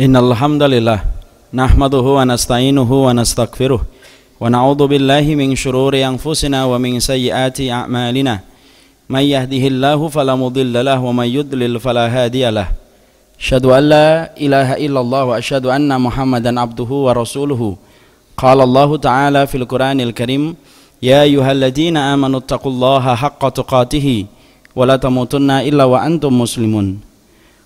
إن الحمد لله نحمده ونستعينه ونستغفره ونعوذ بالله من شرور أنفسنا ومن سيئات أعمالنا. من يهده الله فلا مضل له ومن يضلل فلا هادي له. أشهد أن لا إله إلا الله وأشهد أن محمدا عبده ورسوله. قال الله تعالى في القرآن الكريم يا أيها الذين آمنوا اتقوا الله حق تقاته ولا تموتن إلا وأنتم مسلمون.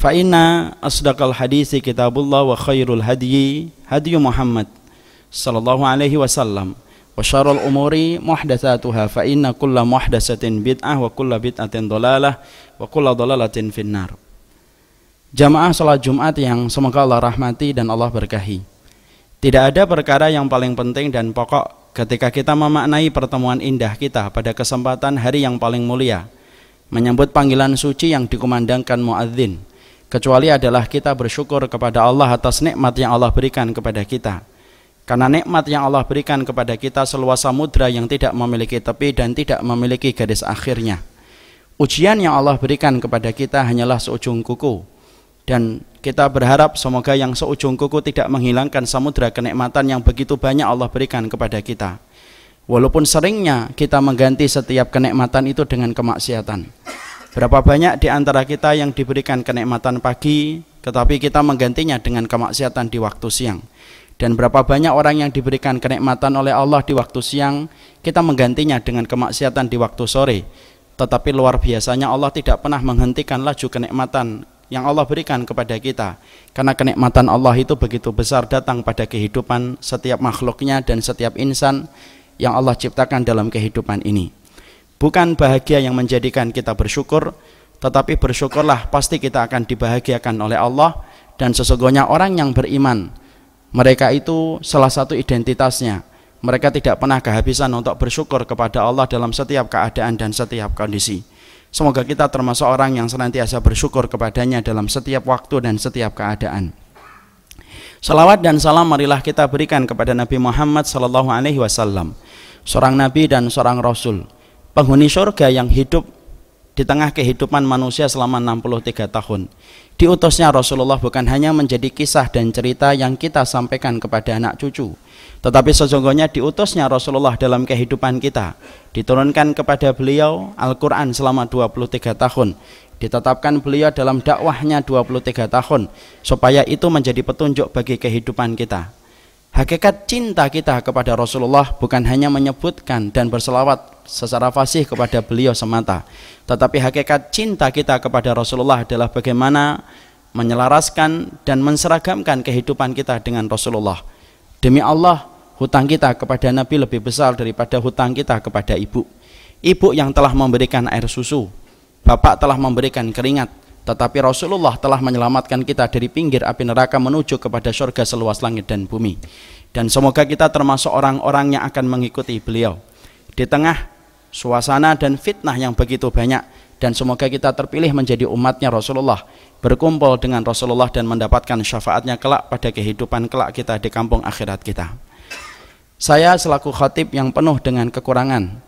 فإن أصدق الحديث كتاب الله وخير الهدي هدي محمد صلى الله عليه وسلم وشر الأمور محدثاتها فإن كل محدثة بدعة وكل بدعة ضلالة وكل ضلالة في النار Jamaah salat Jumat yang semoga Allah rahmati dan Allah berkahi. Tidak ada perkara yang paling penting dan pokok ketika kita memaknai pertemuan indah kita pada kesempatan hari yang paling mulia, menyambut panggilan suci yang dikumandangkan muadzin kecuali adalah kita bersyukur kepada Allah atas nikmat yang Allah berikan kepada kita. Karena nikmat yang Allah berikan kepada kita seluas samudra yang tidak memiliki tepi dan tidak memiliki garis akhirnya. Ujian yang Allah berikan kepada kita hanyalah seujung kuku. Dan kita berharap semoga yang seujung kuku tidak menghilangkan samudra kenikmatan yang begitu banyak Allah berikan kepada kita. Walaupun seringnya kita mengganti setiap kenikmatan itu dengan kemaksiatan. Berapa banyak di antara kita yang diberikan kenikmatan pagi, tetapi kita menggantinya dengan kemaksiatan di waktu siang. Dan berapa banyak orang yang diberikan kenikmatan oleh Allah di waktu siang, kita menggantinya dengan kemaksiatan di waktu sore. Tetapi luar biasanya Allah tidak pernah menghentikan laju kenikmatan yang Allah berikan kepada kita. Karena kenikmatan Allah itu begitu besar datang pada kehidupan setiap makhluknya dan setiap insan yang Allah ciptakan dalam kehidupan ini. Bukan bahagia yang menjadikan kita bersyukur, tetapi bersyukurlah pasti kita akan dibahagiakan oleh Allah dan sesungguhnya orang yang beriman mereka itu salah satu identitasnya. Mereka tidak pernah kehabisan untuk bersyukur kepada Allah dalam setiap keadaan dan setiap kondisi. Semoga kita termasuk orang yang senantiasa bersyukur kepadanya dalam setiap waktu dan setiap keadaan. Salawat dan salam marilah kita berikan kepada Nabi Muhammad wasallam seorang nabi dan seorang rasul penghuni surga yang hidup di tengah kehidupan manusia selama 63 tahun. Diutusnya Rasulullah bukan hanya menjadi kisah dan cerita yang kita sampaikan kepada anak cucu, tetapi sesungguhnya diutusnya Rasulullah dalam kehidupan kita. Diturunkan kepada beliau Al-Quran selama 23 tahun. Ditetapkan beliau dalam dakwahnya 23 tahun, supaya itu menjadi petunjuk bagi kehidupan kita. Hakikat cinta kita kepada Rasulullah bukan hanya menyebutkan dan berselawat secara fasih kepada beliau semata. Tetapi hakikat cinta kita kepada Rasulullah adalah bagaimana menyelaraskan dan menseragamkan kehidupan kita dengan Rasulullah. Demi Allah, hutang kita kepada Nabi lebih besar daripada hutang kita kepada ibu. Ibu yang telah memberikan air susu, bapak telah memberikan keringat, tetapi Rasulullah telah menyelamatkan kita dari pinggir api neraka menuju kepada surga seluas langit dan bumi. Dan semoga kita termasuk orang-orang yang akan mengikuti beliau. Di tengah suasana dan fitnah yang begitu banyak dan semoga kita terpilih menjadi umatnya Rasulullah berkumpul dengan Rasulullah dan mendapatkan syafaatnya kelak pada kehidupan kelak kita di kampung akhirat kita saya selaku khatib yang penuh dengan kekurangan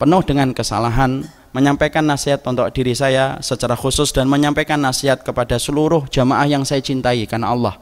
penuh dengan kesalahan menyampaikan nasihat untuk diri saya secara khusus dan menyampaikan nasihat kepada seluruh jamaah yang saya cintai karena Allah.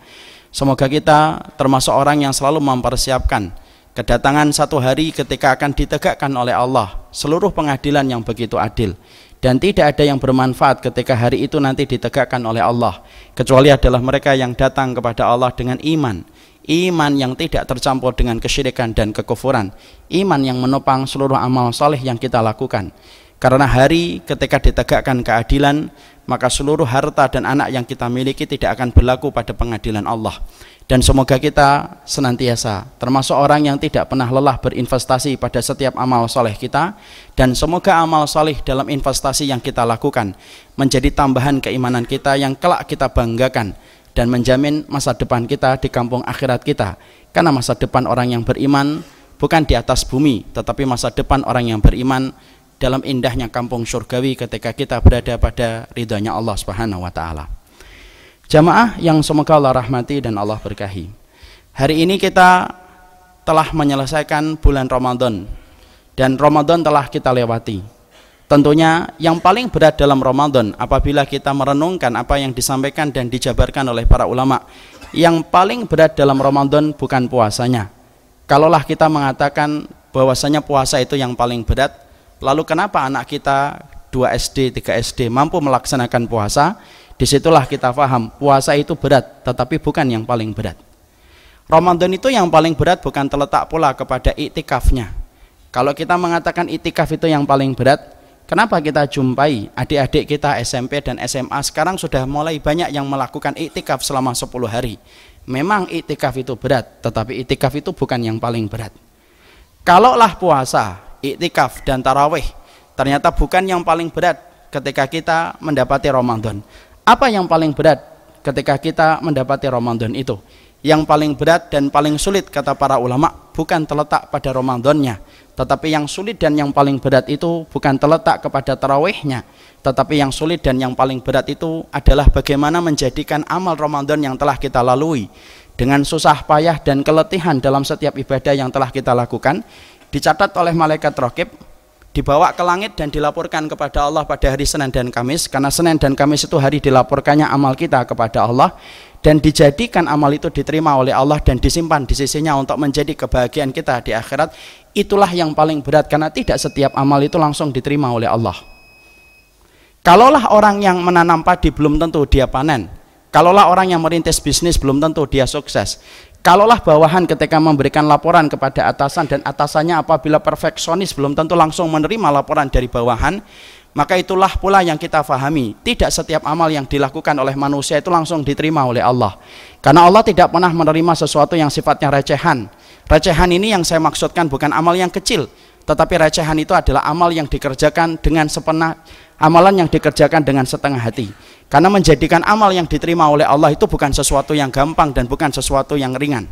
Semoga kita termasuk orang yang selalu mempersiapkan kedatangan satu hari ketika akan ditegakkan oleh Allah seluruh pengadilan yang begitu adil. Dan tidak ada yang bermanfaat ketika hari itu nanti ditegakkan oleh Allah kecuali adalah mereka yang datang kepada Allah dengan iman iman yang tidak tercampur dengan kesyirikan dan kekufuran. Iman yang menopang seluruh amal soleh yang kita lakukan. Karena hari ketika ditegakkan keadilan maka seluruh harta dan anak yang kita miliki tidak akan berlaku pada pengadilan Allah. Dan semoga kita senantiasa termasuk orang yang tidak pernah lelah berinvestasi pada setiap amal soleh kita dan semoga amal soleh dalam investasi yang kita lakukan menjadi tambahan keimanan kita yang kelak kita banggakan dan menjamin masa depan kita di kampung akhirat kita. Karena masa depan orang yang beriman bukan di atas bumi, tetapi masa depan orang yang beriman dalam indahnya kampung surgawi ketika kita berada pada ridhonya Allah Subhanahu wa taala. Jamaah yang semoga Allah rahmati dan Allah berkahi. Hari ini kita telah menyelesaikan bulan Ramadan dan Ramadan telah kita lewati. Tentunya yang paling berat dalam Ramadan apabila kita merenungkan apa yang disampaikan dan dijabarkan oleh para ulama. Yang paling berat dalam Ramadan bukan puasanya. Kalaulah kita mengatakan bahwasanya puasa itu yang paling berat, lalu kenapa anak kita 2 SD, 3 SD mampu melaksanakan puasa? Di situlah kita paham puasa itu berat, tetapi bukan yang paling berat. Ramadan itu yang paling berat bukan terletak pula kepada iktikafnya. Kalau kita mengatakan itikaf itu yang paling berat, kenapa kita jumpai adik-adik kita SMP dan SMA sekarang sudah mulai banyak yang melakukan iktikaf selama 10 hari. Memang iktikaf itu berat, tetapi iktikaf itu bukan yang paling berat. Kalaulah puasa, iktikaf dan tarawih ternyata bukan yang paling berat ketika kita mendapati Ramadan. Apa yang paling berat ketika kita mendapati Ramadan itu? Yang paling berat dan paling sulit kata para ulama bukan terletak pada Ramadannya, tetapi yang sulit dan yang paling berat itu bukan terletak kepada tarawihnya, tetapi yang sulit dan yang paling berat itu adalah bagaimana menjadikan amal Ramadan yang telah kita lalui. Dengan susah payah dan keletihan dalam setiap ibadah yang telah kita lakukan dicatat oleh malaikat rokib dibawa ke langit dan dilaporkan kepada Allah pada hari Senin dan Kamis karena Senin dan Kamis itu hari dilaporkannya amal kita kepada Allah dan dijadikan amal itu diterima oleh Allah dan disimpan di sisinya untuk menjadi kebahagiaan kita di akhirat itulah yang paling berat karena tidak setiap amal itu langsung diterima oleh Allah. Kalaulah orang yang menanam padi belum tentu dia panen kalaulah orang yang merintis bisnis belum tentu dia sukses Kalaulah bawahan ketika memberikan laporan kepada atasan dan atasannya apabila perfeksionis belum tentu langsung menerima laporan dari bawahan, maka itulah pula yang kita fahami. Tidak setiap amal yang dilakukan oleh manusia itu langsung diterima oleh Allah. Karena Allah tidak pernah menerima sesuatu yang sifatnya recehan. Recehan ini yang saya maksudkan bukan amal yang kecil, tetapi recehan itu adalah amal yang dikerjakan dengan sepenah, amalan yang dikerjakan dengan setengah hati. Karena menjadikan amal yang diterima oleh Allah itu bukan sesuatu yang gampang dan bukan sesuatu yang ringan.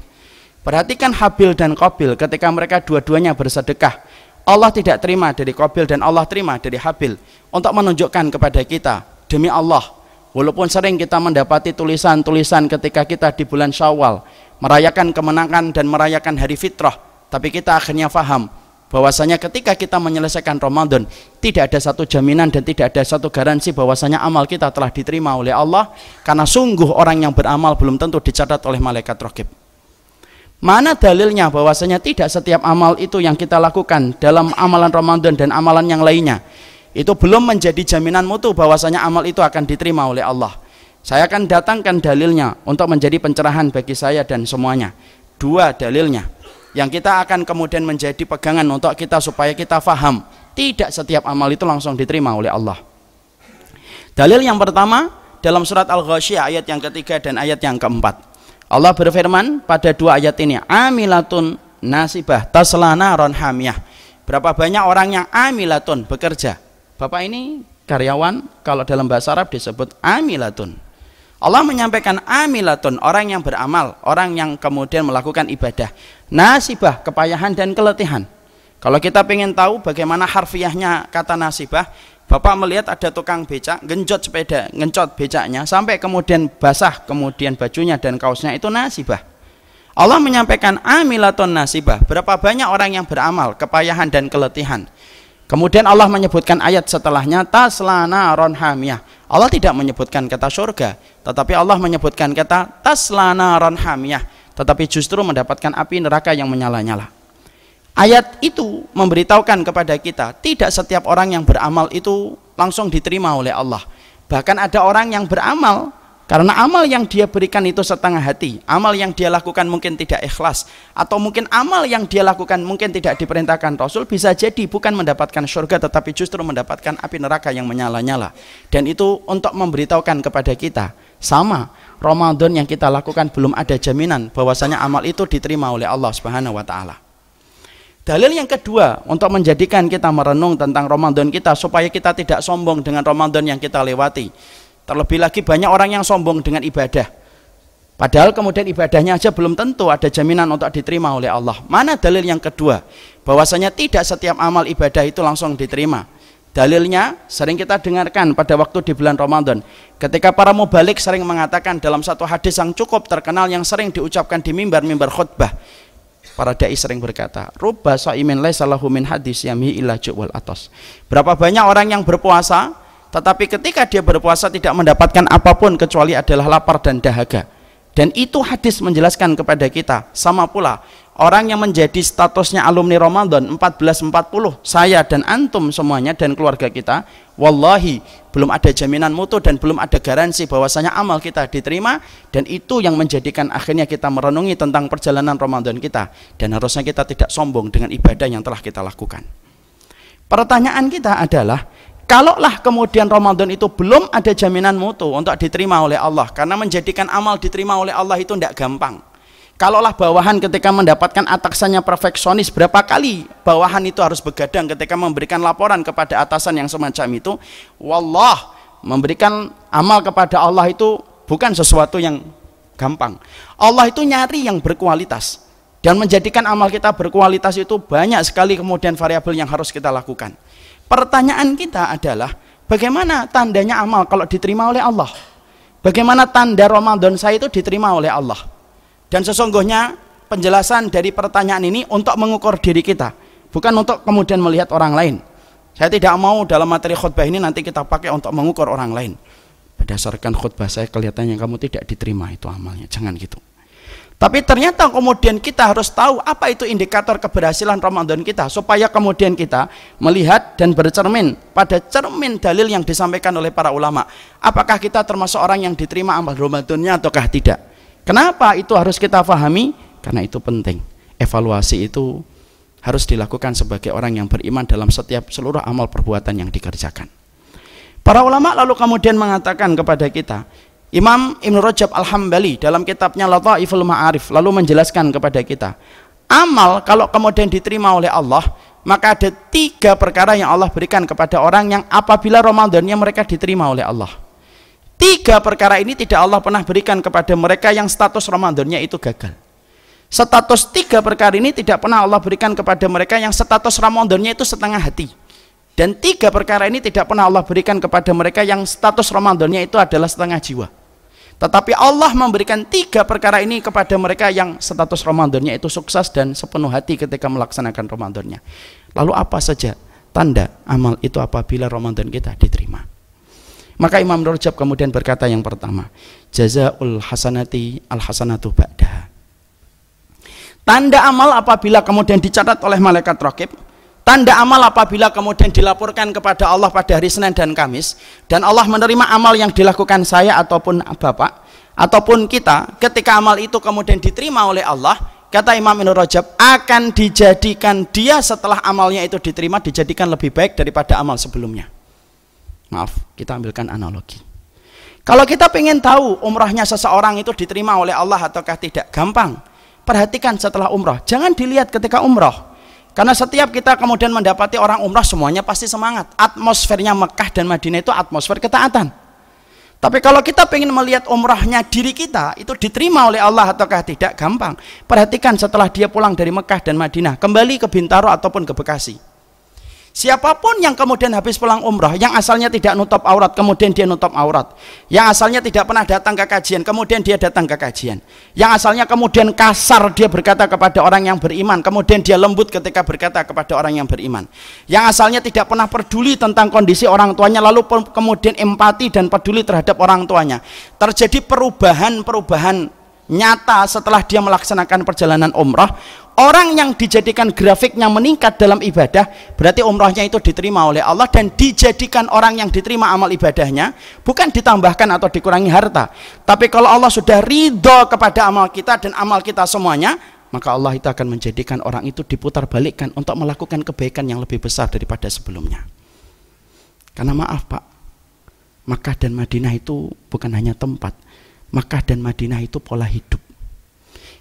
Perhatikan Habil dan Qabil ketika mereka dua-duanya bersedekah. Allah tidak terima dari Qabil dan Allah terima dari Habil untuk menunjukkan kepada kita demi Allah walaupun sering kita mendapati tulisan-tulisan ketika kita di bulan Syawal merayakan kemenangan dan merayakan hari fitrah tapi kita akhirnya faham bahwasanya ketika kita menyelesaikan Ramadan tidak ada satu jaminan dan tidak ada satu garansi bahwasanya amal kita telah diterima oleh Allah karena sungguh orang yang beramal belum tentu dicatat oleh malaikat rokib. Mana dalilnya bahwasanya tidak setiap amal itu yang kita lakukan dalam amalan Ramadan dan amalan yang lainnya itu belum menjadi jaminan mutu bahwasanya amal itu akan diterima oleh Allah? Saya akan datangkan dalilnya untuk menjadi pencerahan bagi saya dan semuanya. Dua dalilnya yang kita akan kemudian menjadi pegangan untuk kita supaya kita faham. Tidak setiap amal itu langsung diterima oleh Allah. Dalil yang pertama dalam surat Al-Ghasyiyah ayat yang ketiga dan ayat yang keempat. Allah berfirman pada dua ayat ini amilatun nasibah taslana ron hamiyah. Berapa banyak orang yang amilatun bekerja? Bapak ini karyawan kalau dalam bahasa Arab disebut amilatun Allah menyampaikan amilatun orang yang beramal orang yang kemudian melakukan ibadah. Nasibah kepayahan dan keletihan. Kalau kita ingin tahu bagaimana harfiahnya kata nasibah Bapak melihat ada tukang becak genjot sepeda ngencot becaknya sampai kemudian basah kemudian bajunya dan kaosnya itu nasibah. Allah menyampaikan amilatun nasibah. Berapa banyak orang yang beramal kepayahan dan keletihan kemudian Allah menyebutkan ayat setelahnya taslana ron hamiyah Allah tidak menyebutkan kata surga, tetapi Allah menyebutkan kata taslana ron hamiyah, tetapi justru mendapatkan api neraka yang menyala-nyala. Ayat itu memberitahukan kepada kita, tidak setiap orang yang beramal itu langsung diterima oleh Allah. Bahkan ada orang yang beramal karena amal yang dia berikan itu setengah hati, amal yang dia lakukan mungkin tidak ikhlas, atau mungkin amal yang dia lakukan mungkin tidak diperintahkan Rasul, bisa jadi bukan mendapatkan surga tetapi justru mendapatkan api neraka yang menyala-nyala. Dan itu untuk memberitahukan kepada kita, sama Ramadan yang kita lakukan belum ada jaminan bahwasanya amal itu diterima oleh Allah Subhanahu wa taala. Dalil yang kedua untuk menjadikan kita merenung tentang Ramadan kita supaya kita tidak sombong dengan Ramadan yang kita lewati Terlebih lagi banyak orang yang sombong dengan ibadah. Padahal kemudian ibadahnya aja belum tentu ada jaminan untuk diterima oleh Allah. Mana dalil yang kedua? Bahwasanya tidak setiap amal ibadah itu langsung diterima. Dalilnya sering kita dengarkan pada waktu di bulan Ramadan. Ketika para mubalik sering mengatakan dalam satu hadis yang cukup terkenal yang sering diucapkan di mimbar-mimbar khutbah. Para dai sering berkata, "Rubba shaimin laisa lahu min hadis yami illa atas." Berapa banyak orang yang berpuasa tetapi ketika dia berpuasa tidak mendapatkan apa pun kecuali adalah lapar dan dahaga dan itu hadis menjelaskan kepada kita. Sama pula orang yang menjadi statusnya alumni Ramadan 1440, saya dan antum semuanya dan keluarga kita, wallahi belum ada jaminan mutu dan belum ada garansi bahwasanya amal kita diterima dan itu yang menjadikan akhirnya kita merenungi tentang perjalanan Ramadan kita dan harusnya kita tidak sombong dengan ibadah yang telah kita lakukan. Pertanyaan kita adalah Kalaulah kemudian Ramadan itu belum ada jaminan mutu untuk diterima oleh Allah karena menjadikan amal diterima oleh Allah itu tidak gampang. Kalaulah bawahan ketika mendapatkan atasannya perfeksionis berapa kali bawahan itu harus begadang ketika memberikan laporan kepada atasan yang semacam itu, wallah memberikan amal kepada Allah itu bukan sesuatu yang gampang. Allah itu nyari yang berkualitas dan menjadikan amal kita berkualitas itu banyak sekali kemudian variabel yang harus kita lakukan. Pertanyaan kita adalah bagaimana tandanya amal kalau diterima oleh Allah? Bagaimana tanda Ramadan saya itu diterima oleh Allah? Dan sesungguhnya penjelasan dari pertanyaan ini untuk mengukur diri kita, bukan untuk kemudian melihat orang lain. Saya tidak mau dalam materi khutbah ini nanti kita pakai untuk mengukur orang lain. Berdasarkan khutbah saya kelihatannya kamu tidak diterima itu amalnya. Jangan gitu. Tapi ternyata kemudian kita harus tahu apa itu indikator keberhasilan Ramadan kita supaya kemudian kita melihat dan bercermin pada cermin dalil yang disampaikan oleh para ulama. Apakah kita termasuk orang yang diterima amal Ramadannya ataukah tidak? Kenapa itu harus kita pahami? Karena itu penting. Evaluasi itu harus dilakukan sebagai orang yang beriman dalam setiap seluruh amal perbuatan yang dikerjakan. Para ulama lalu kemudian mengatakan kepada kita, Imam Ibn Rajab Al-Hambali dalam kitabnya Lataiful Ma'arif lalu menjelaskan kepada kita amal kalau kemudian diterima oleh Allah maka ada tiga perkara yang Allah berikan kepada orang yang apabila Ramadannya mereka diterima oleh Allah. Tiga perkara ini tidak Allah pernah berikan kepada mereka yang status Ramadannya itu gagal. Status tiga perkara ini tidak pernah Allah berikan kepada mereka yang status Ramadannya itu setengah hati. Dan tiga perkara ini tidak pernah Allah berikan kepada mereka yang status Ramadannya itu adalah setengah jiwa tetapi Allah memberikan tiga perkara ini kepada mereka yang status Ramadannya itu sukses dan sepenuh hati ketika melaksanakan Ramadannya. Lalu apa saja tanda amal itu apabila Ramadan kita diterima? Maka Imam Rajab kemudian berkata yang pertama, jazaul hasanati al hasanatu ba'daha. Tanda amal apabila kemudian dicatat oleh malaikat rakib, Tanda amal apabila kemudian dilaporkan kepada Allah pada hari Senin dan Kamis dan Allah menerima amal yang dilakukan saya ataupun Bapak ataupun kita ketika amal itu kemudian diterima oleh Allah kata Imam Ibnu Rajab akan dijadikan dia setelah amalnya itu diterima dijadikan lebih baik daripada amal sebelumnya. Maaf, kita ambilkan analogi. Kalau kita ingin tahu umrahnya seseorang itu diterima oleh Allah ataukah tidak, gampang. Perhatikan setelah umrah, jangan dilihat ketika umrah karena setiap kita kemudian mendapati orang umrah semuanya pasti semangat. Atmosfernya Mekah dan Madinah itu atmosfer ketaatan. Tapi kalau kita ingin melihat umrahnya diri kita itu diterima oleh Allah ataukah tidak gampang. Perhatikan setelah dia pulang dari Mekah dan Madinah kembali ke Bintaro ataupun ke Bekasi. Siapa pun yang kemudian habis pulang umrah, yang asalnya tidak nutup aurat, kemudian dia nutup aurat. Yang asalnya tidak pernah datang ke kajian, kemudian dia datang ke kajian. Yang asalnya kemudian kasar dia berkata kepada orang yang beriman, kemudian dia lembut ketika berkata kepada orang yang beriman. Yang asalnya tidak pernah peduli tentang kondisi orang tuanya, lalu kemudian empati dan peduli terhadap orang tuanya. Terjadi perubahan-perubahan nyata setelah dia melaksanakan perjalanan umrah orang yang dijadikan grafiknya meningkat dalam ibadah berarti umrahnya itu diterima oleh Allah dan dijadikan orang yang diterima amal ibadahnya bukan ditambahkan atau dikurangi harta tapi kalau Allah sudah ridho kepada amal kita dan amal kita semuanya maka Allah itu akan menjadikan orang itu diputar balikkan untuk melakukan kebaikan yang lebih besar daripada sebelumnya karena maaf Pak Makkah dan Madinah itu bukan hanya tempat Mekah dan Madinah itu pola hidup.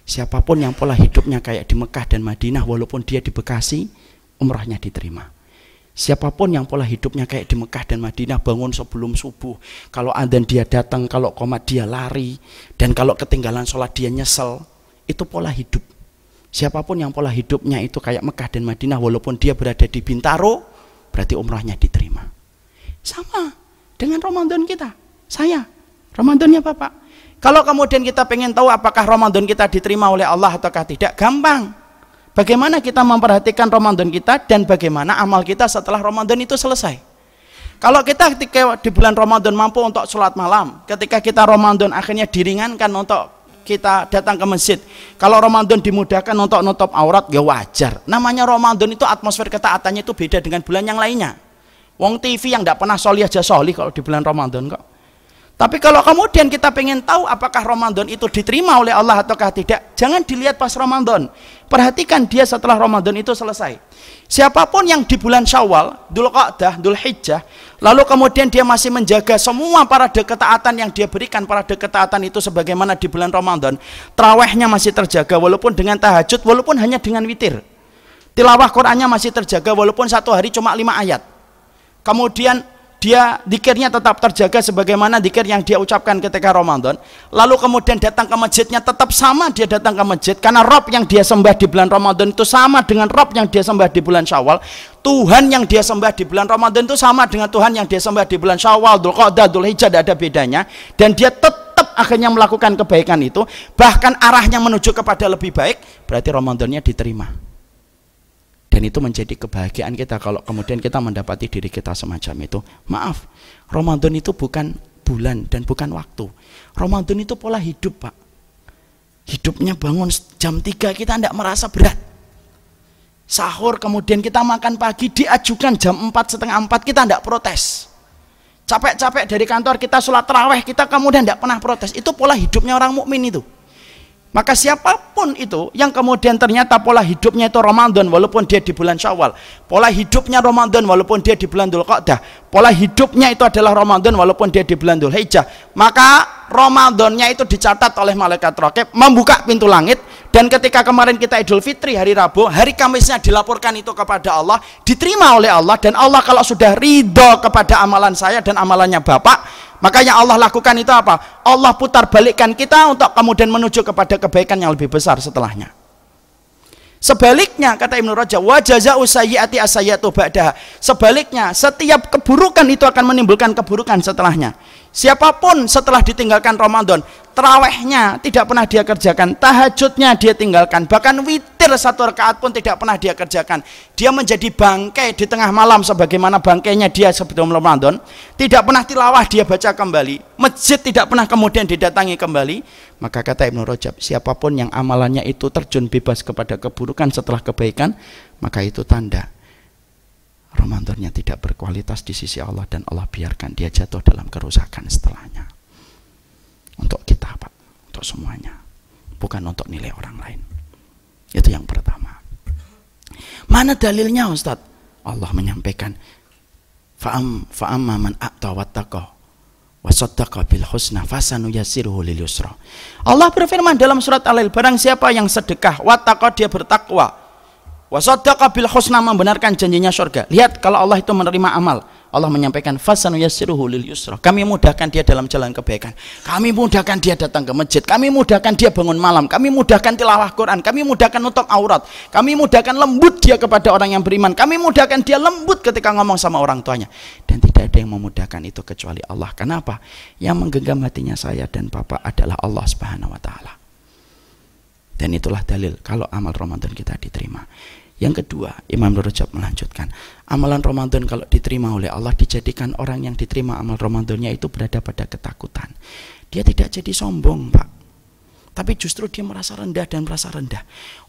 Siapa pun yang pola hidupnya kayak di Mekah dan Madinah walaupun dia di Bekasi, umrahnya diterima. Siapa pun yang pola hidupnya kayak di Mekah dan Madinah bangun sebelum subuh. Kalau adzan dia datang, kalau komat dia lari. Dan kalau ketinggalan sholat dia nyesel. Itu pola hidup. Siapa pun yang pola hidupnya itu kayak Mekah dan Madinah walaupun dia berada di Bintaro, berarti umrahnya diterima. Sama dengan Ramadan kita. Saya, Ramadannya Bapak. Kalau kemudian kita pengen tahu apakah Ramadan kita diterima oleh Allah ataukah tidak, gampang. Bagaimana kita memperhatikan Ramadan kita dan bagaimana amal kita setelah Ramadan itu selesai. Kalau kita ketika di bulan Ramadan mampu untuk sholat malam, ketika kita Ramadan akhirnya diringankan untuk kita datang ke masjid. Kalau Ramadan dimudahkan untuk nutup aurat, ya wajar. Namanya Ramadan itu atmosfer ketaatannya itu beda dengan bulan yang lainnya. Wong TV yang tidak pernah soli aja soli kalau di bulan Ramadan kok. Tapi kalau kemudian kita pengen tahu apakah Ramadan itu diterima oleh Allah ataukah tidak, jangan dilihat pas Ramadan. Perhatikan dia setelah Ramadan itu selesai. Siapa pun yang di bulan Syawal, Dhul Qa'dah, Dhul Hijjah, lalu kemudian dia masih menjaga semua para ketaatan yang dia berikan para ketaatan itu sebagaimana di bulan Ramadan, terawihnya masih terjaga walaupun dengan tahajud, walaupun hanya dengan witir. Tilawah Qur'annya masih terjaga walaupun satu hari cuma lima ayat. Kemudian dia dikirnya tetap terjaga sebagaimana dikir yang dia ucapkan ketika Ramadan. Lalu kemudian datang ke masjidnya tetap sama dia datang ke masjid. Karena Rob yang dia sembah di bulan Ramadan itu sama dengan Rob yang dia sembah di bulan Syawal. Tuhan yang dia sembah di bulan Ramadan itu sama dengan Tuhan yang dia sembah di bulan Syawal Dhul Qa'dah, Dhul Hijjah tidak ada bedanya. Dan dia tetap akhirnya melakukan kebaikan itu. Bahkan arahnya menuju kepada lebih baik berarti Ramadannya diterima dan itu menjadi kebahagiaan kita kalau kemudian kita mendapati diri kita semacam itu. Maaf Ramadan itu bukan bulan dan bukan waktu. Ramadan itu pola hidup pak. Hidupnya bangun jam 3 kita tidak merasa berat. Sahur kemudian kita makan pagi diajukan jam 4 setengah 4 kita tidak protes. Capek-capek dari kantor kita sholat terawih kita kemudian tidak pernah protes. Itu pola hidupnya orang mukmin itu maka siapa pun itu yang kemudian ternyata pola hidupnya itu Ramadan walaupun dia di bulan Syawal, pola hidupnya Ramadan walaupun dia di bulan Dhul Qa'dah, pola hidupnya itu adalah Ramadan walaupun dia di bulan Dhul Hijjah, maka Ramadannya itu dicatat oleh malaikat rokib membuka pintu langit dan ketika kemarin kita Idul Fitri hari Rabu, hari Kamisnya dilaporkan itu kepada Allah, diterima oleh Allah dan Allah kalau sudah ridho kepada amalan saya dan amalannya Bapak, Makanya Allah lakukan itu apa? Allah putar balikkan kita untuk kemudian menuju kepada kebaikan yang lebih besar setelahnya. Sebaliknya kata Ibnu Rajab, wa jazaa'u sayyi'ati as-sayyi'atu ba'daha. Sebaliknya, setiap keburukan itu akan menimbulkan keburukan setelahnya. Siapa pun setelah ditinggalkan Ramadan, terawihnya tidak pernah dia kerjakan, tahajudnya dia tinggalkan, bahkan witir satu rakaat pun tidak pernah dia kerjakan. Dia menjadi bangkai di tengah malam sebagaimana bangkainya dia sebelum Ramadan, tidak pernah tilawah dia baca kembali, masjid tidak pernah kemudian didatangi kembali. Maka kata Ibnu Rajab, siapa pun yang amalannya itu terjun bebas kepada keburukan setelah kebaikan, maka itu tanda Ramadannya tidak berkualitas di sisi Allah dan Allah biarkan dia jatuh dalam kerusakan setelahnya. Untuk kita Pak, untuk semuanya. Bukan untuk nilai orang lain. Itu yang pertama. Mana dalilnya Ustaz? Allah menyampaikan fa'am fa'amma man a'ta wattaqa wa saddaqa bil. Allah berfirman dalam surat Al-Lail barang siapa yang sedekah wattaqa dia bertakwa Wasaddaqa bil husna membenarkan janjinya surga. Lihat kalau Allah itu menerima amal. Allah menyampaikan fasanu yassiruhu lil yusra. Kami mudahkan dia dalam jalan kebaikan. Kami mudahkan dia datang ke masjid. Kami mudahkan dia bangun malam. Kami mudahkan tilawah Quran. Kami mudahkan untuk aurat. Kami mudahkan lembut dia kepada orang yang beriman. Kami mudahkan dia lembut ketika ngomong sama orang tuanya. Dan tidak ada yang memudahkan itu kecuali Allah. Kenapa? Yang menggenggam hatinya saya dan Bapak adalah Allah Subhanahu wa taala. Dan itulah dalil kalau amal Ramadan kita diterima. Yang kedua, Imam Rajab melanjutkan, amalan Ramadan kalau diterima oleh Allah dijadikan orang yang diterima amal Ramadannya itu berada pada ketakutan. Dia tidak jadi sombong, Pak. Tapi justru dia merasa rendah dan merasa rendah.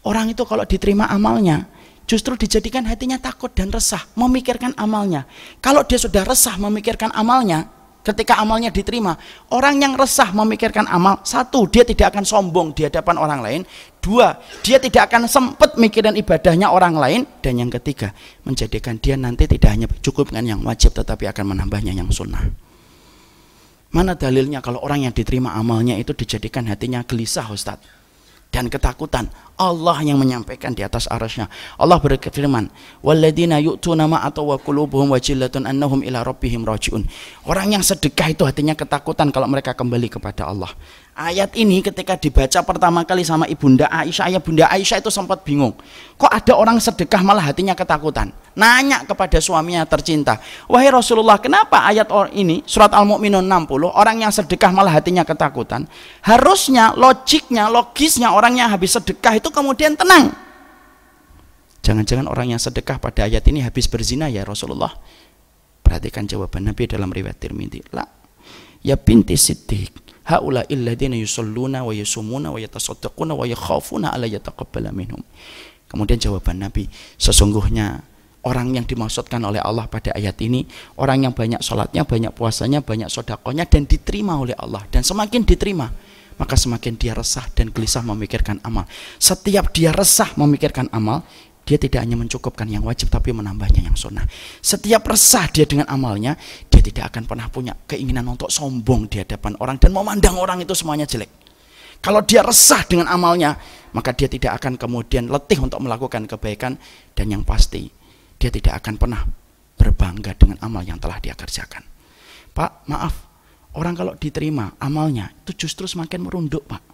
Orang itu kalau diterima amalnya, justru dijadikan hatinya takut dan resah, memikirkan amalnya. Kalau dia sudah resah memikirkan amalnya, ketika amalnya diterima orang yang resah memikirkan amal satu dia tidak akan sombong di hadapan orang lain. Dua dia tidak akan sempat mikirin ibadahnya orang lain. Dan yang ketiga menjadikan dia nanti tidak hanya cukup dengan yang wajib tetapi akan menambahnya yang sunnah. Mana dalilnya kalau orang yang diterima amalnya itu dijadikan hatinya gelisah Ustadz dan ketakutan. Allah yang menyampaikan di atas arasnya. Allah berfirman, "Walladzina yu'tuna ma ataw wa qulubuhum wajillatun annahum ila rabbihim rajiun." Orang yang sedekah itu hatinya ketakutan kalau mereka kembali kepada Allah. Ayat ini ketika dibaca pertama kali sama Ibunda Aisyah, ayah Bunda Aisyah itu sempat bingung. Kok ada orang sedekah malah hatinya ketakutan? Nanya kepada suaminya tercinta, "Wahai Rasulullah, kenapa ayat ini surat Al-Mu'minun 60 orang yang sedekah malah hatinya ketakutan?" Harusnya logiknya, logisnya orang yang habis sedekah itu kemudian tenang. Jangan-jangan orang yang sedekah pada ayat ini habis berzina ya Rasulullah. Perhatikan jawaban Nabi dalam riwayat Tirmidzi. La. Ya binti Siddiq haula illadina yusalluna wa yasumuna wa yatasaddaquna wa yakhafuna ala yataqabbala minhum. Kemudian jawaban Nabi, sesungguhnya orang yang dimaksudkan oleh Allah pada ayat ini orang yang banyak sholatnya, banyak puasanya, banyak sodakonya dan diterima oleh Allah dan semakin diterima maka semakin dia resah dan gelisah memikirkan amal. Setiap dia resah memikirkan amal, dia tidak hanya mencukupkan yang wajib tapi menambahnya yang sunnah. Setiap resah dia dengan amalnya, dia tidak akan pernah punya keinginan untuk sombong di hadapan orang dan memandang orang itu semuanya jelek. Kalau dia resah dengan amalnya, maka dia tidak akan kemudian letih untuk melakukan kebaikan dan yang pasti dia tidak akan pernah berbangga dengan amal yang telah dia kerjakan. Pak, maaf, orang kalau diterima amalnya itu justru semakin merunduk, Pak.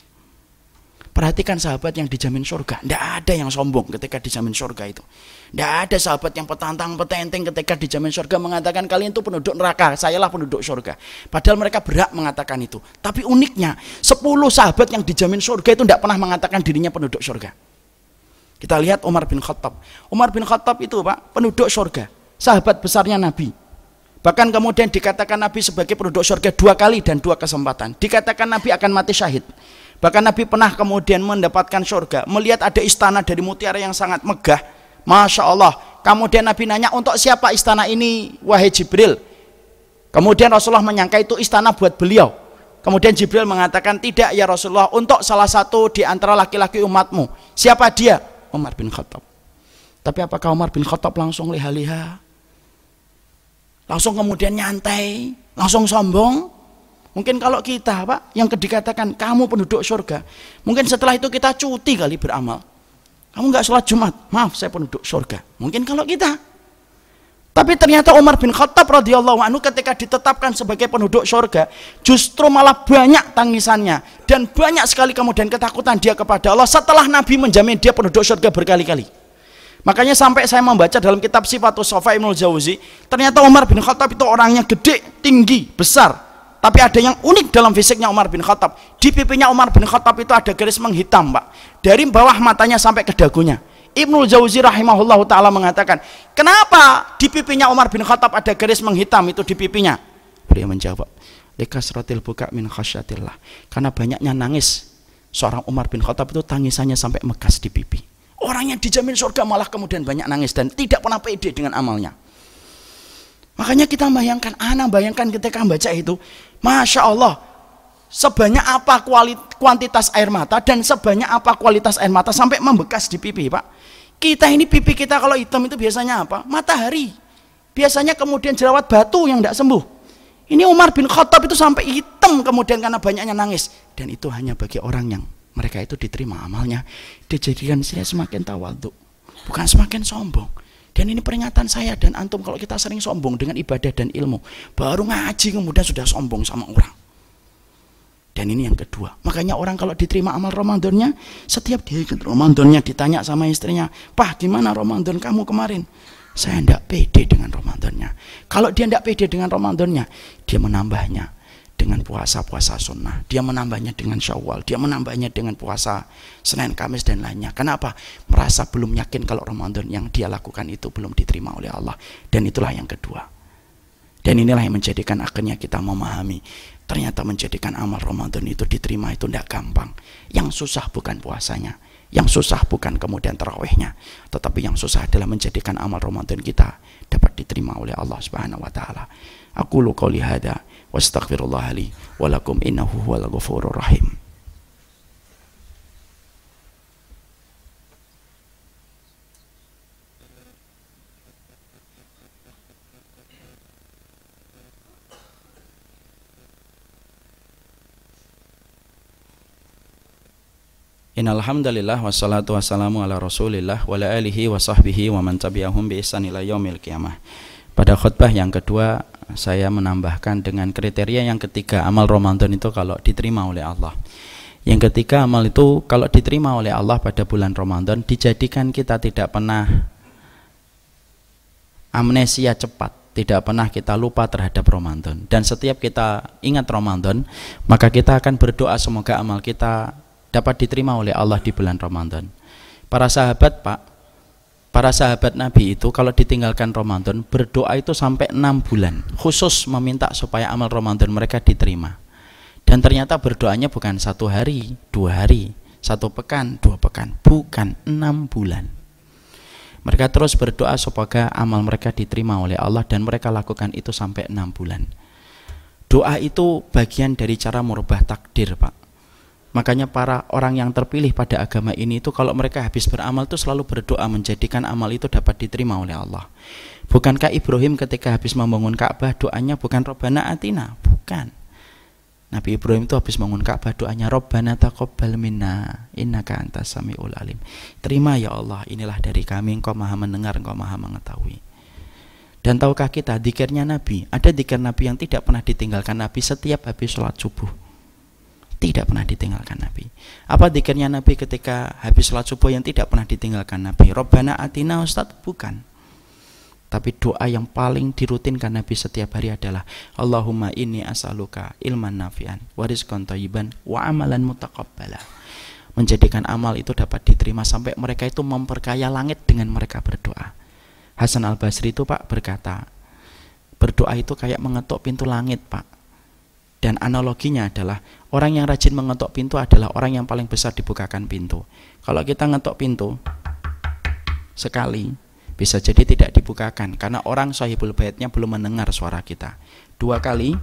Perhatikan sahabat yang dijamin surga. Tidak ada yang sombong ketika dijamin surga itu. Tidak ada sahabat yang petantang petenteng ketika dijamin surga mengatakan kalian itu penduduk neraka, sayalah penduduk surga. Padahal mereka berat mengatakan itu. Tapi uniknya, 10 sahabat yang dijamin surga itu tidak pernah mengatakan dirinya penduduk surga. Kita lihat Umar bin Khattab. Umar bin Khattab itu Pak, penduduk surga. Sahabat besarnya Nabi. Bahkan kemudian dikatakan Nabi sebagai penduduk surga dua kali dan dua kesempatan. Dikatakan Nabi akan mati syahid. Bahkan Nabi pernah kemudian mendapatkan surga, melihat ada istana dari mutiara yang sangat megah. Masya Allah. Kemudian Nabi nanya, untuk siapa istana ini, wahai Jibril? Kemudian Rasulullah menyangka itu istana buat beliau. Kemudian Jibril mengatakan, tidak ya Rasulullah, untuk salah satu di antara laki-laki umatmu. Siapa dia? Umar bin Khattab. Tapi apakah Umar bin Khattab langsung liha-liha? Langsung kemudian nyantai? Langsung sombong? Mungkin kalau kita, Pak, yang dikatakan kamu penduduk surga, mungkin setelah itu kita cuti kali beramal. Kamu nggak sholat Jumat, maaf saya penduduk surga. Mungkin kalau kita. Tapi ternyata Umar bin Khattab radhiyallahu anhu ketika ditetapkan sebagai penduduk surga, justru malah banyak tangisannya dan banyak sekali kemudian ketakutan dia kepada Allah setelah Nabi menjamin dia penduduk surga berkali-kali. Makanya sampai saya membaca dalam kitab Sifatus Sofa Ibnul Jauzi, ternyata Umar bin Khattab itu orangnya gede, tinggi, besar, tapi ada yang unik dalam fisiknya Umar bin Khattab. Di pipinya Umar bin Khattab itu ada garis menghitam, Pak. Dari bawah matanya sampai ke dagunya. Ibnu Jauzi rahimahullah taala mengatakan, "Kenapa di pipinya Umar bin Khattab ada garis menghitam itu di pipinya?" Beliau menjawab, "Likasratil buka min khasyatillah." Karena banyaknya nangis seorang Umar bin Khattab itu tangisannya sampai megas di pipi. Orang yang dijamin surga malah kemudian banyak nangis dan tidak pernah pede dengan amalnya. Makanya kita bayangkan, anak bayangkan ketika membaca itu, Masya Allah, sebanyak apa kuantitas air mata dan sebanyak apa kualitas air mata sampai membekas di pipi Pak. Kita ini pipi kita kalau hitam itu biasanya apa? Matahari. Biasanya kemudian jerawat batu yang tidak sembuh. Ini Umar bin Khattab itu sampai hitam kemudian karena banyaknya nangis. Dan itu hanya bagi orang yang mereka itu diterima amalnya. Dijadikan saya semakin tawaduk. Bukan semakin sombong. Dan ini peringatan saya dan antum kalau kita sering sombong dengan ibadah dan ilmu, baru ngaji kemudian sudah sombong sama orang. Dan ini yang kedua. Makanya orang kalau diterima amal Ramadannya, setiap dia ikut Ramadannya ditanya sama istrinya, "Pak, gimana Ramadan kamu kemarin?" Saya tidak pede dengan Ramadannya. Kalau dia tidak pede dengan Ramadannya, dia menambahnya dengan puasa-puasa sunnah. Dia menambahnya dengan syawal. Dia menambahnya dengan puasa Senin, Kamis, dan lainnya. Kenapa? Merasa belum yakin kalau Ramadan yang dia lakukan itu belum diterima oleh Allah. Dan itulah yang kedua. Dan inilah yang menjadikan akhirnya kita memahami. Ternyata menjadikan amal Ramadan itu diterima itu tidak gampang. Yang susah bukan puasanya. Yang susah bukan kemudian terawihnya. Tetapi yang susah adalah menjadikan amal Ramadan kita dapat diterima oleh Allah Subhanahu wa taala. Aku lu hada wastaghfirullah li wa lakum innahu huwal ghafurur rahim. Innalhamdulillah wassalatu wassalamu ala rasulillah wa ala alihi wa sahbihi wa man tabi'ahum bi ihsan ila yaumil qiyamah. Pada khutbah yang kedua saya menambahkan dengan kriteria yang ketiga amal Ramadan itu kalau diterima oleh Allah. Yang ketiga amal itu kalau diterima oleh Allah pada bulan Ramadan dijadikan kita tidak pernah amnesia cepat, tidak pernah kita lupa terhadap Ramadan. Dan setiap kita ingat Ramadan, maka kita akan berdoa semoga amal kita dapat diterima oleh Allah di bulan Ramadan. Para sahabat, Pak, para sahabat Nabi itu kalau ditinggalkan Ramadan berdoa itu sampai enam bulan, khusus meminta supaya amal Ramadan mereka diterima. Dan ternyata berdoanya bukan satu hari, dua hari, satu pekan, dua pekan, bukan enam bulan. Mereka terus berdoa supaya amal mereka diterima oleh Allah dan mereka lakukan itu sampai enam bulan. Doa itu bagian dari cara merubah takdir, Pak. Makanya para orang yang terpilih pada agama ini itu kalau mereka habis beramal itu selalu berdoa menjadikan amal itu dapat diterima oleh Allah. Bukankah Ibrahim ketika habis membangun Ka'bah doanya bukan Robbana Atina? Bukan. Nabi Ibrahim itu habis membangun Ka'bah doanya Robbana taqabbal minna innaka antas samiul alim. Terima ya Allah, inilah dari kami engkau Maha mendengar, engkau Maha mengetahui. Dan tahukah kita dikirnya Nabi? Ada dikir Nabi yang tidak pernah ditinggalkan Nabi setiap habis sholat subuh tidak pernah ditinggalkan Nabi. Apa dikirnya Nabi ketika habis sholat subuh yang tidak pernah ditinggalkan Nabi? Robbana atina Ustaz? Bukan. Tapi doa yang paling dirutinkan Nabi setiap hari adalah Allahumma inni as'aluka ilman nafian wa rizqan thayyiban wa amalan mutaqabbala. Menjadikan amal itu dapat diterima sampai mereka itu memperkaya langit dengan mereka berdoa. Hasan Al-Basri itu Pak berkata, berdoa itu kayak mengetuk pintu langit Pak dan analoginya adalah orang yang rajin mengetok pintu adalah orang yang paling besar dibukakan pintu. Kalau kita ngetok pintu sekali bisa jadi tidak dibukakan karena orang sahibul baitnya belum mendengar suara kita. Dua kali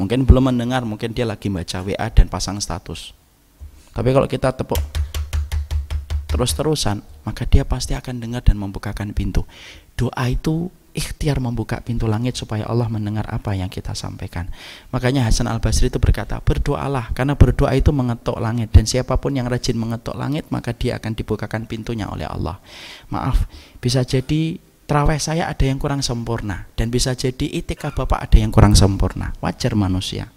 mungkin belum mendengar, mungkin dia lagi baca WA dan pasang status. Tapi kalau kita tepuk terus-terusan, maka dia pasti akan dengar dan membukakan pintu. Doa itu ikhtiar membuka pintu langit supaya Allah mendengar apa yang kita sampaikan. Makanya Hasan Al-Basri itu berkata, berdoalah karena berdoa itu mengetuk langit dan siapa pun yang rajin mengetuk langit maka dia akan dibukakan pintunya oleh Allah. Maaf, bisa jadi Terawih saya ada yang kurang sempurna dan bisa jadi itikaf Bapak ada yang kurang sempurna. Wajar manusia.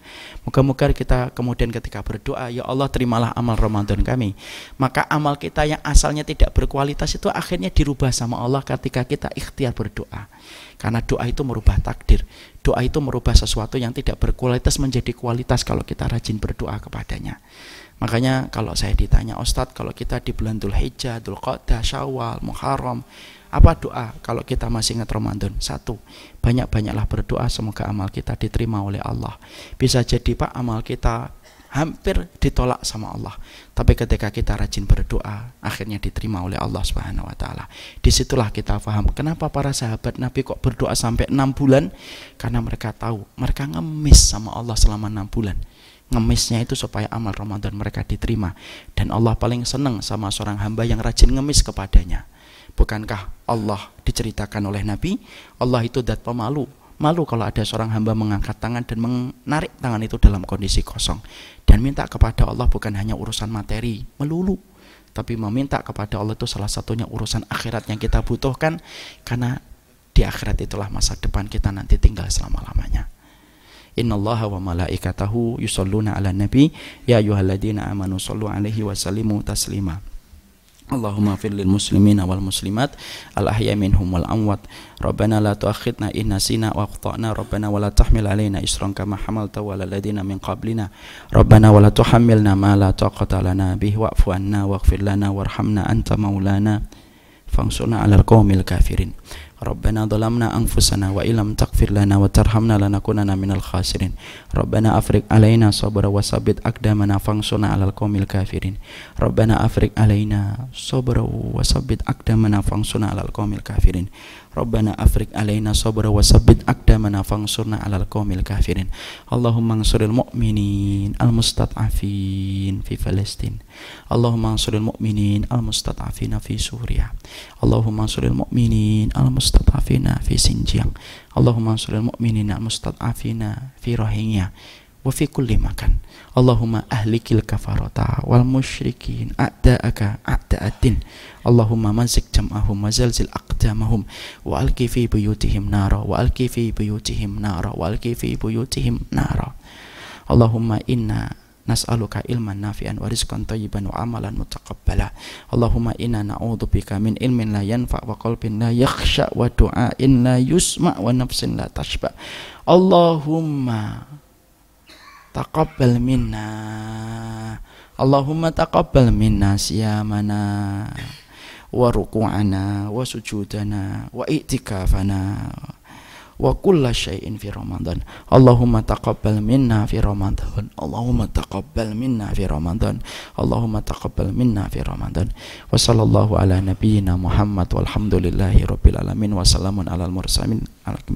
Moga-moga kita kemudian ketika berdoa, ya Allah terimalah amal Ramadan kami. Maka amal kita yang asalnya tidak berkualitas itu akhirnya dirubah sama Allah ketika kita ikhtiar berdoa. Karena doa itu merubah takdir. Doa itu merubah sesuatu yang tidak berkualitas menjadi kualitas kalau kita rajin berdoa kepadanya. Makanya kalau saya ditanya Ustadz kalau kita di bulan Dhul Hijjah, Dhul Qadha, Syawal, Muharram apa doa kalau kita masih ingat Ramadan? Satu, banyak-banyaklah berdoa semoga amal kita diterima oleh Allah. Bisa jadi Pak amal kita hampir ditolak sama Allah. Tapi ketika kita rajin berdoa, akhirnya diterima oleh Allah Subhanahu wa taala. Di situlah kita paham kenapa para sahabat Nabi kok berdoa sampai enam bulan? Karena mereka tahu, mereka ngemis sama Allah selama enam bulan. Ngemisnya itu supaya amal Ramadan mereka diterima. Dan Allah paling senang sama seorang hamba yang rajin ngemis kepadanya. Bukankah Allah diceritakan oleh Nabi, Allah itu dat pemalu. Malu kalau ada seorang hamba mengangkat tangan dan menarik tangan itu dalam kondisi kosong. Dan minta kepada Allah bukan hanya urusan materi, melulu. Tapi meminta kepada Allah itu salah satunya urusan akhirat yang kita butuhkan. Karena di akhirat itulah masa depan kita nanti tinggal selama-lamanya. Innallaha wa malaikatahu yusalluna ala nabi ya ayyuhalladzina amanu sallu alaihi wa taslima. Allahumma fir muslimina wal muslimat al ahya minhum wal amwat. Rabbana la tuakhidna in nasina wa akhtana. Rabbana wa la tahmil alaina isran kama hamalta wa ladina min qablina. Rabbana wa la tuhammilna ma la taqata lana bih wa'fu anna waghfir lana warhamna anta maulana fansurna 'alal qaumil kafirin ربنا ظلمنا أنفسنا وإن لم تغفر لنا وترحمنا لنكونن من الخاسرين ربنا أفرغ علينا صبرا وثبت أقدامنا فانصرنا على القوم الكافرين ربنا أفرغ علينا صبرا وثبت أقدامنا فانصرنا على القوم الكافرين Rabbana afrik alaina sabra wa sabbit aqdamana fangsurna alal qawmil kafirin. Allahumma ansuril mu'minin al-mustat'afin fi Palestin. Allahumma ansuril mu'minin al-mustat'afina fi Suriah. Allahumma ansuril mu'minin al-mustat'afina fi Xinjiang. Allahumma ansuril mu'minin al-mustat'afina fi Rohingya wa fi kulli makan. Allahumma ahlikil kafarata wal musyrikin a'da'aka a'da'atin. Allahumma mazik jam'ahum wa zalzil aqdamahum wa alki fi buyutihim nara wa fi buyutihim nara wa fi buyutihim nara Allahumma inna nas'aluka ilman nafi'an wa rizqan tayyiban wa amalan mutaqabbala Allahumma inna na'udzubika min ilmin la yanfa wa qalbin la yakhsha wa du'ain la yusma wa nafsin la tashba Wa ruku'ana wa sujudana wa i'tikafana wa kulla syai'in fi Ramadan. Allahumma taqabbal minna fi Ramadan. Allahumma taqabbal minna fi Ramadan. Allahumma taqabbal minna fi Ramadan. Wa sallallahu ala nabiyyina Muhammad walhamdulillahi rabbil alamin wa salamun alal mursalin. Alaikum